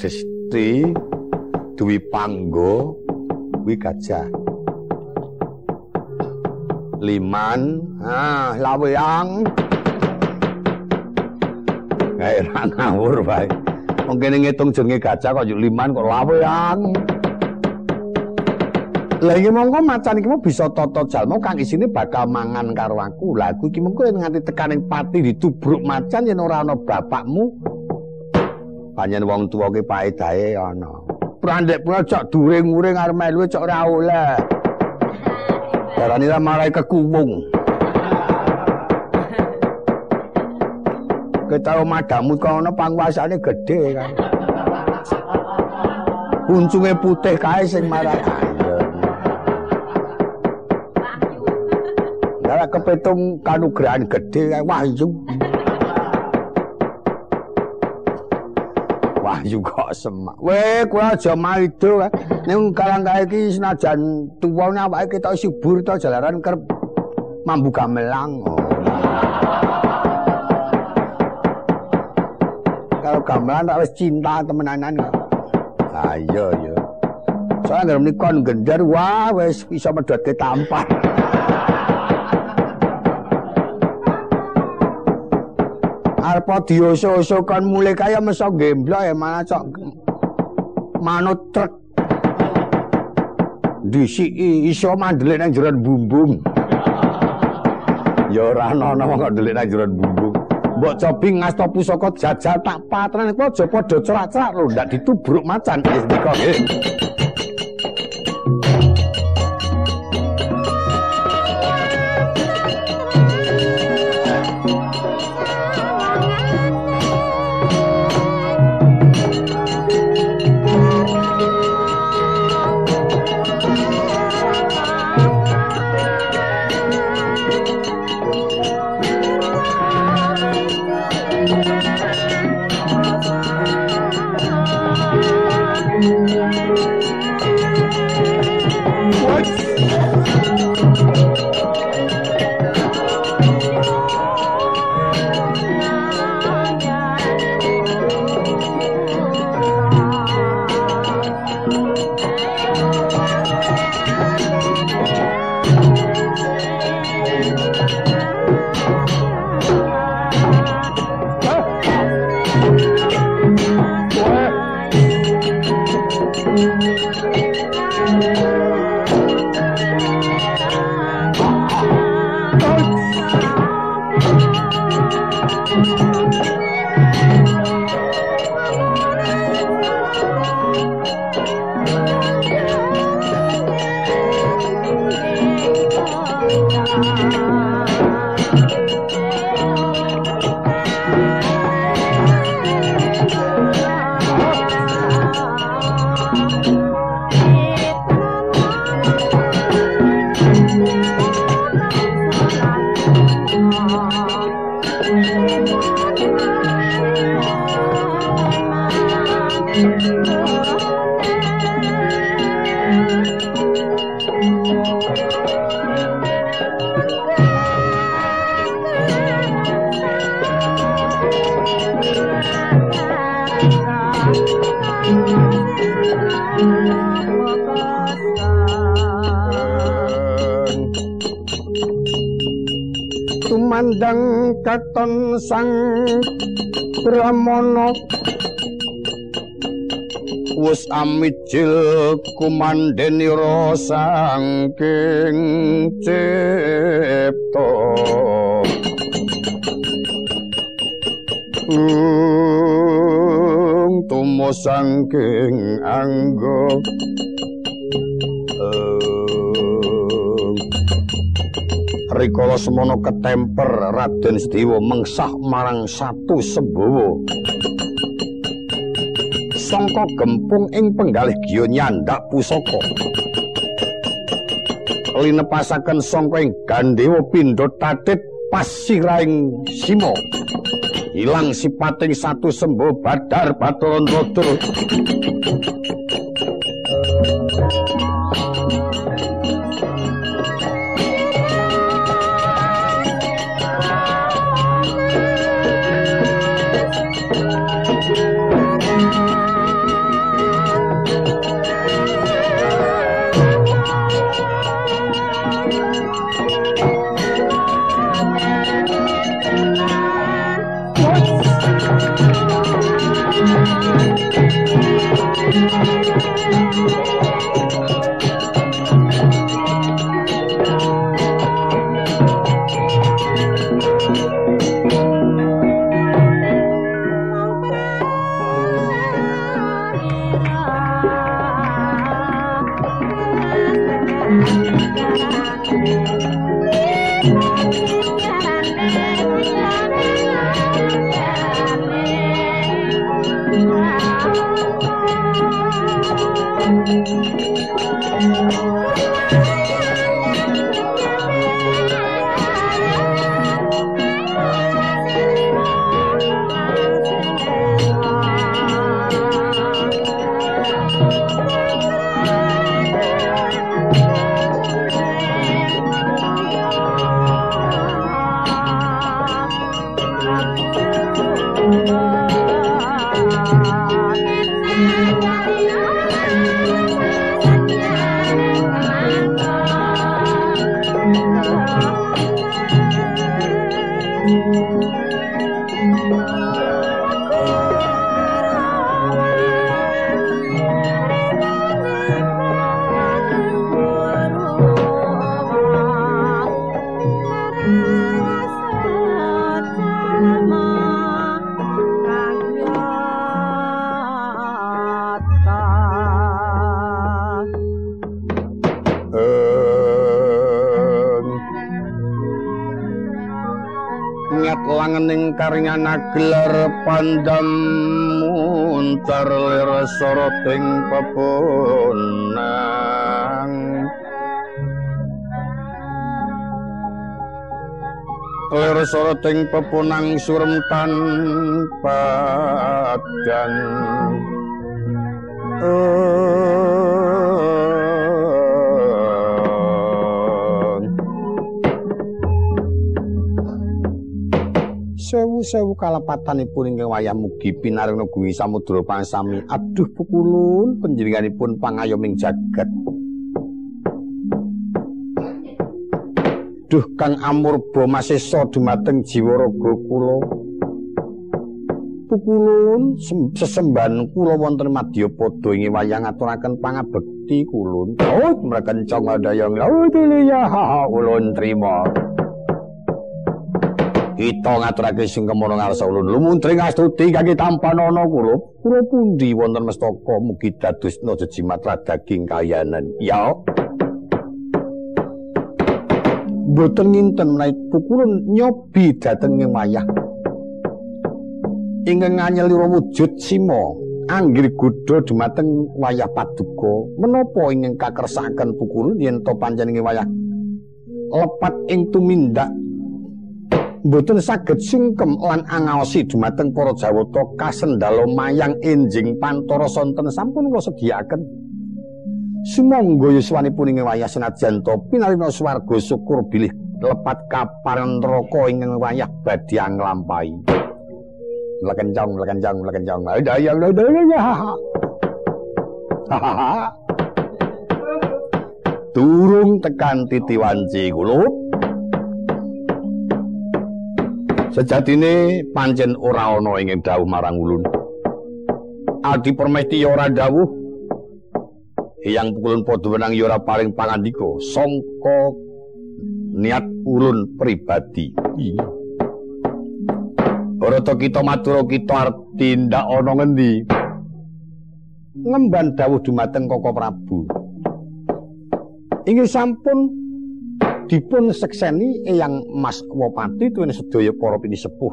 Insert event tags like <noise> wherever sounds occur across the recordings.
Desti Dwi Panggo Wi Gajah Liman ah Laweang Kae <laughs> ra ngawur bae Wong kene ngitung jenenge gajah kok Liman kok Laweang Lah iki mongko macan iki bisa tata jalma kang isine bakal mangan karo aku. Lah aku iki mengko nganti tekaning pati ditubruk macan yen ora ana bapakmu. Panjen wong tuwa ki paedahe ana. Prandek pura cok during-uring arep melu cok ora oleh. Darani ra marai kekuwung. <laughs> Ketau madamu kok ana panguasane gedhe kan. Kuncunge putih kae sing marai. ora kepitung kanugrahan gedhe wahyu. Wahyu kok semak. Weh, kowe aja maido. Ning kalang kae iki senajan tuwa awake kita subur to jalaran kerep mambu gamelang. Kalau gamelan tak wis cinta temenanan. Lah iya iya. Soale ngrem nikon gendar wah wis bisa medhot ke arpa dioso-oso kon mulai kaya meso gemblok ya mana cok manut truk. Disi iso mandelik nang jeron bumbung. Ya ora ana kok ndelik nang jeron bumbung. Mbok cobi ngasto pusaka jajal tak patran iku aja padha cerak-cerak lho ndak ditubruk macan. Wis Oh, dikok sang Brahmana wis amijil kumandenira saking cipta tumo saking anggo rikala semono ketemper Raden Sediwa mengsah marang satu sembawa sangka gempung ing penggalih giya nyandak pusaka. Linepasaken sangka ing gandewa pindha tatit pasiraing simo ilang sipating satu sembawa badar baturan rodur karingan gelar pandam muntar lir soroting pepunang lir soroting pepunang surem tanpa dan sewu-sewu kalepatanipun ingkang wayah mugi pinaringna gumi samudra pangsami. Aduh pukulun panjenenganipun pangayoming jagat. Duh kang amurba masesa dumateng jiwa raga kula. Pukulun sesemban kula wonten madya padha ing wayah ngaturaken pangabekti kulun. Oh mrekencong dayang laut ya ulun trima kita ngaturake sing kemono ngarsa ulun. Lumuntring astuti kangge tampanana kula. Kula pundi wonten mestaka mugi dadosna jejimat daging kayanan. Ya. Boten nginten menawi pukulun nyobi dhateng ing wayah. Ingkang nganyelira wujud sima anggir gudha dumateng wayah paduka. Menapa ingkang kakersaken pukulun yen to panjenengan wayah? Lepat ing tumindak mboten saged sungkem lan angaosi dumateng para jawata kasendalo mayang enjing pantara sonten. Sampun kula sediaken sumangga yuswanipun ing wayah senajan to pinarina swarga syukur bilih lepat kaparan neraka ing wayah badhe nglampahi lekencong lekencong lekencong dayang <laughs> dayang turung tekan titiwanci kulup Sejatine pancen ora ana ing dawuh marang ulun. Adi Permesti ora dawuh. Yang pukulun padha wenang ya ora paling pangandika sangka niat ulun pribadi. Ora to kita matur kita tindak ana ngendi? Ngemban dawuh dumateng Koko Prabu. Inggih sampun dipun sekseni eyang Mas Wopati tuwene sedaya para pinisepuh.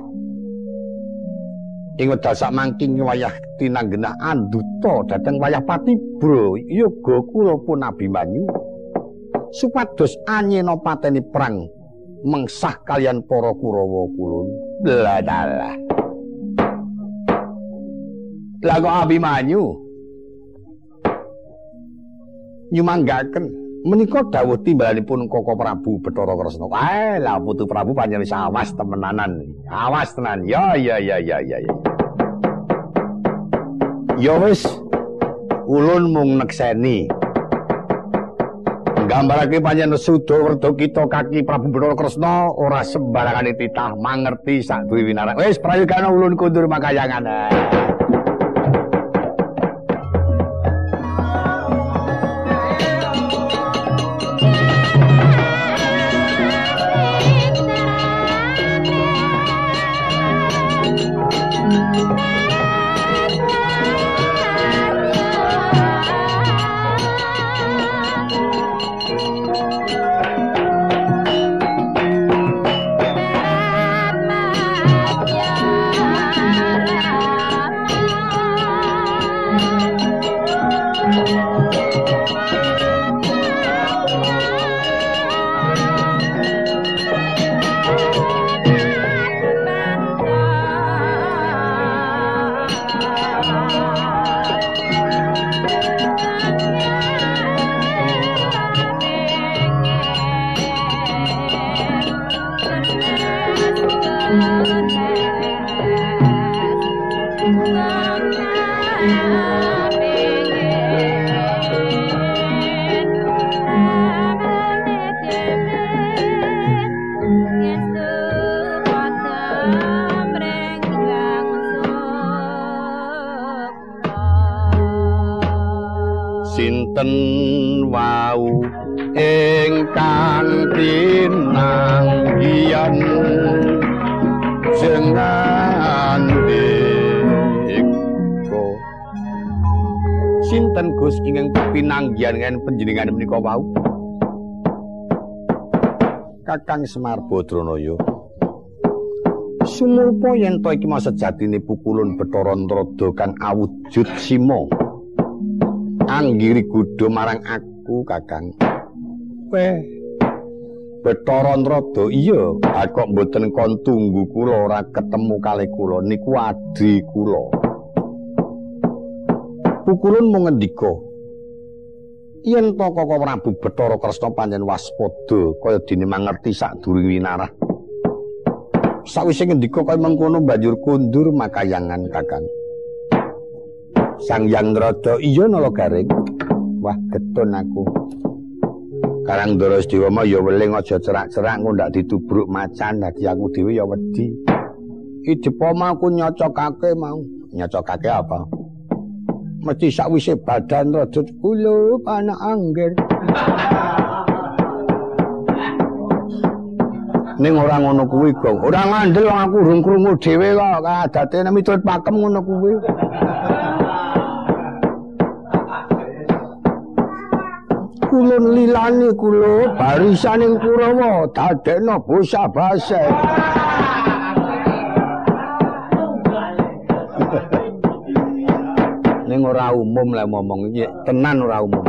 Ing wedal sak mangking wayah tinanggenah anduta dhateng wayah Patibra yoga kula pun Abimanyu supados anyena pateni perang mengsah kalian para Kurawa kulun. Ladalah. Lah kok Abimanyu nyumanggaken menika dawuh timbalanipun Koko Prabu Bathara Kresna. Eh, lah putu Prabu panjenengan wis awas temenanan. Awas tenan. Ya ya ya ya ya ya. Wis ulun mung nekseni. Gambarake panjenengan sudo werda kita kaki Prabu Bathara Kresna ora sembarangane titah mangerti sak duwe winarak. Wis prayogana ulun kundur makayangan. Panjenengan panjenengan menika wau? Kakang Semar Badranaya Sumurpa yen to iki masa jatine pukulun Bathara Antrada kang awujud sima anggiri gudha marang aku Kakang. Weh Bathara Antrada iya. Kok mboten kon tunggu kula ora ketemu kalih kula? Niku adhi kula. Pukulun mung ngendika yen to kok Prabu Bathara Kresna panjen waspada kaya dene mangerti sadurunge winarah. Sawise ngendika kaya mengkono banjur kundur makayangan kakang Sang Yang Nrada iya nala garing. Wah getun aku. Karang Ndara Sedewama ya weling aja cerak-cerak ngundak ditubruk macan. Dadi aku dhewe ya wedi. Iki dipoma aku nyocokake mau. Nyocokake apa? Mesti sakwise badan rada kula anak angger ning ora ngono kuwi gong. Ora ngandel wong aku urung krungu dhewe kok. Kadate miturut pakem ngono kuwi kulun lilani kula barisaning kurawa dadekno bosa basa. Ning ora umum lek ngomong iki tenan ora umum.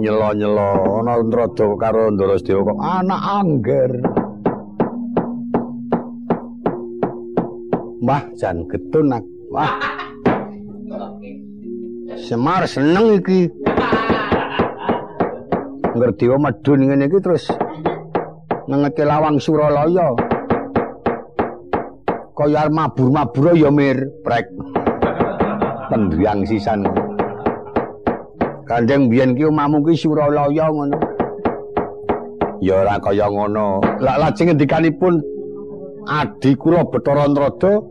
Nyelo-nyelo ana Ndrada karo Ndara Sedewa kok anak angger. Mbah jan getun wah. Semar seneng iki ngerti wae medun ngene iki terus nengeke lawang Suralaya kaya mabur-mabur ya mir prek pendriang sisan. Kandeng biyen ki omahmu ki Suralaya ngono. Ya ora kaya ngono. Lah lajeng ngendikanipun adi kula Bathara Antrada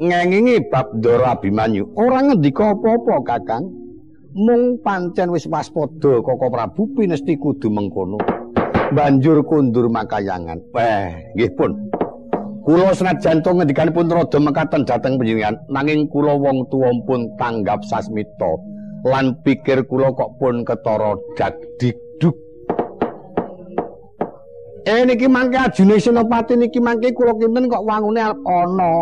ngengingi bab Ndara Abimanyu. Ora ngendika apa-apa, Kakang. Mung pancen wis waspada Koko Prabu pinesti kudu mengkono. Banjur kundur makayangan. Weh, nggih pun. Kula senajan to ngendikanipun rada mekaten dhateng panjenengan nanging kula wong tuwa pun tanggap sasmita lan pikir kula kok pun ketara dagdiduk Eh niki mangke ajune Senopati niki mangke kula kinten kok wangune ana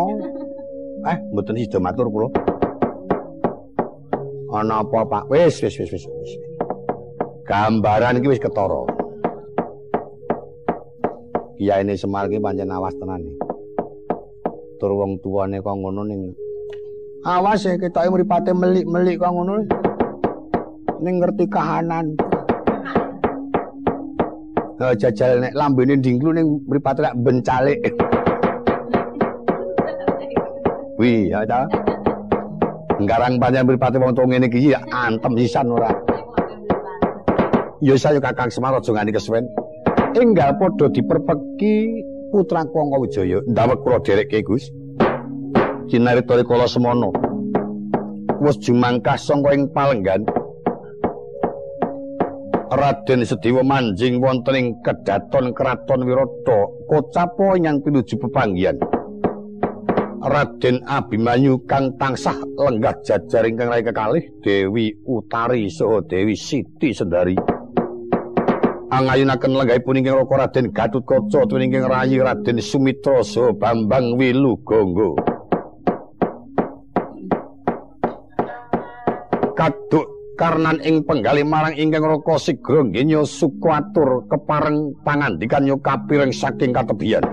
Eh mboten sida matur kula Ana apa Pak? Wis wis wis wis Gambaran iki wis ketara. Kiai ini Semar iki pancen awas tenan iki. Tur wong tuane kok ngono ning awas ya ketoke mripate melik-melik kok ngono. Ning ngerti kahanan. Ha jajal nek lambene dingklu ning mripate lak bencalik Wih, ya ta. Nggarang panjang mripate wong tuwa ngene iki ya antem sisan ora. Ya saya Kakang Semar aja ngani kesuwen. Enggal padha diperpeki putra Kangka Wijaya ndawek kula dherekke Gus. Kinarita kala semana wis jumangkah sangka ing palenggan. Raden Sedewa manjing wonten ing kedaton kraton Wirata kocapa ingkang pinuju pepanggihan Raden Abimanyu kang tansah lenggah jajar ingkang rai kekalih Dewi Utari saha Dewi Siti Sendari angayunaken lenggahipun ingkang Raka Raden Gatutkaca tuwin ingkang rayi Raden Sumitra saha Bambang Wilugangga. Kaduk karnan ing penggali marang ingkang Raka Sigra ngenya sukuatur kepareng pangandikan yo kapireng saking katebian.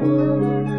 Música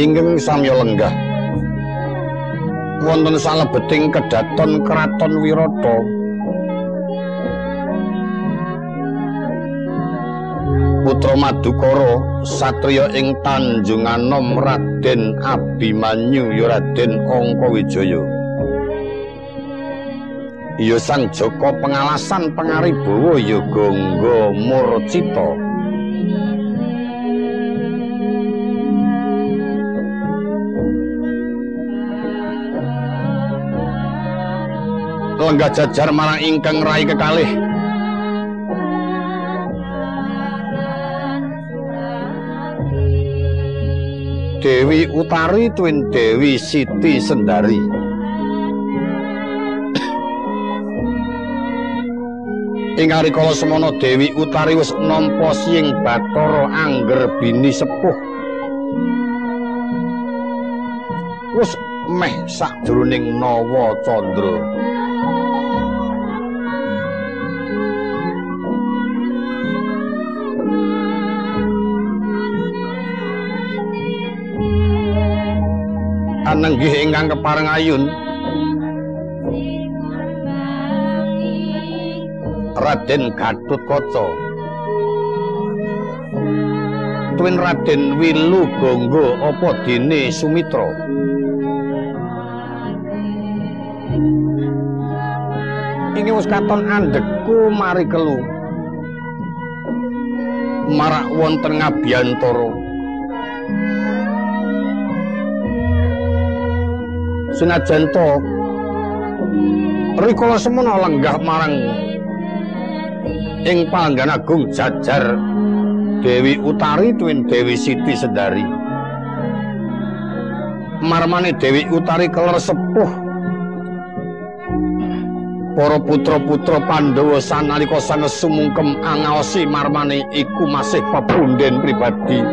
Inggih samya lenggah. Wonten salebeting kedaton kraton Wirata. Putra Madukara satriya ing Tanjunganom Raden Abimanyu ya Raden Angkawijaya. Ya Sang Joko pengalasan pangaribawa ya Gangga Murcita. Lenggah jajar marang ingkang rai kekalih. Dewi Utari tuwin Dewi Siti Sendari. Ing kala semana Dewi Utari wis nampa sing Bathara Angger bini sepuh. Wis meh sadurunging Nawa Candra anenggih ingkang kepareng ayun. Raden Gatut Kaca. Tuwin Raden Wilu Gangga apa dene Sumitra? Ini wis katon andekku mari kelu. Marak wonten ngabiyantara senajan to rikala semana lenggah marang ing panggan agung jajar Dewi Utari tuwin Dewi Siti Sedari. Marmane Dewi Utari keler sepuh. Para putra-putra Pandhawa sanalika sanes sumungkem angaosi marmane iku masih pepunden pribadi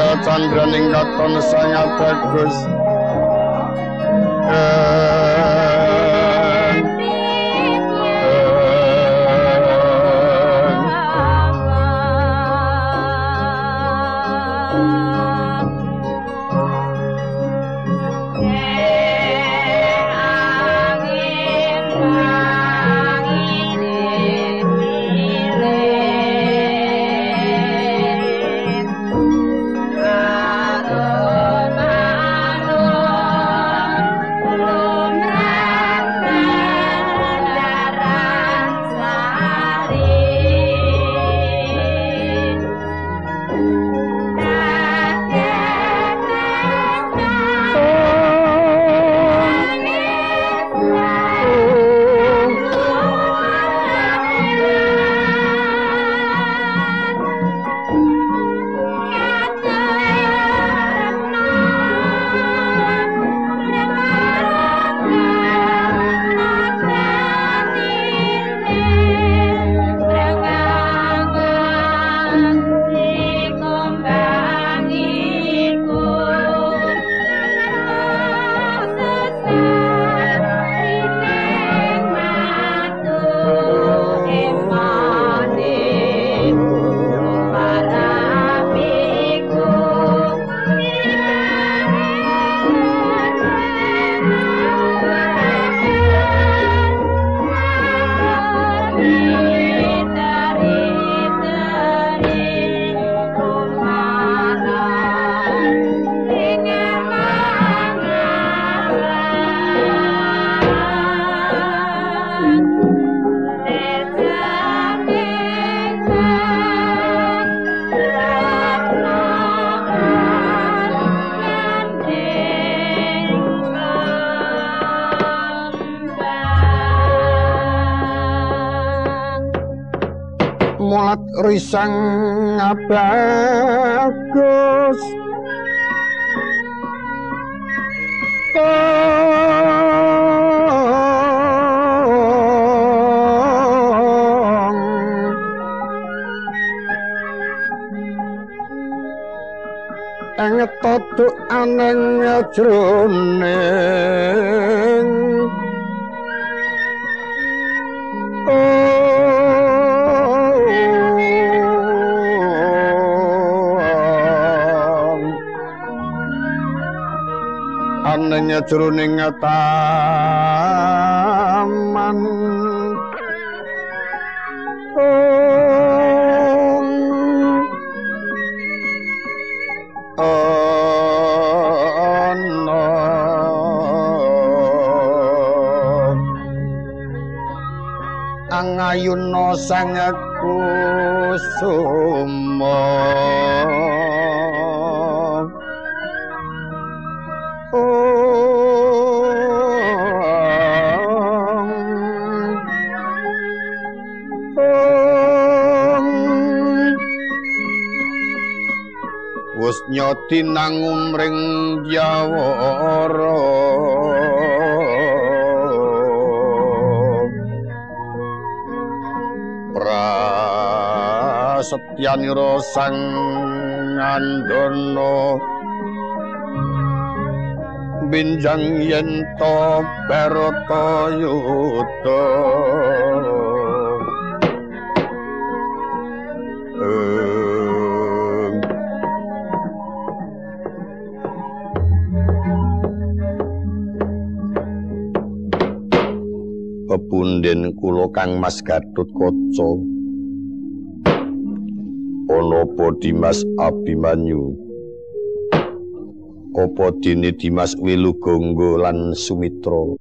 Ratan Gröning Gaton Sangat Gus sangat bagus risang bagus Engetoduk aneng jroning anenya jroning taman. Angayuna sang kusuma nyoti nang umring yawara prasetyanira sang andana. Binjang yen to barata yuta Kang Mas Gatut ana apa Dimas Abimanyu? Apa dene Dimas Wilugonggo lan Sumitra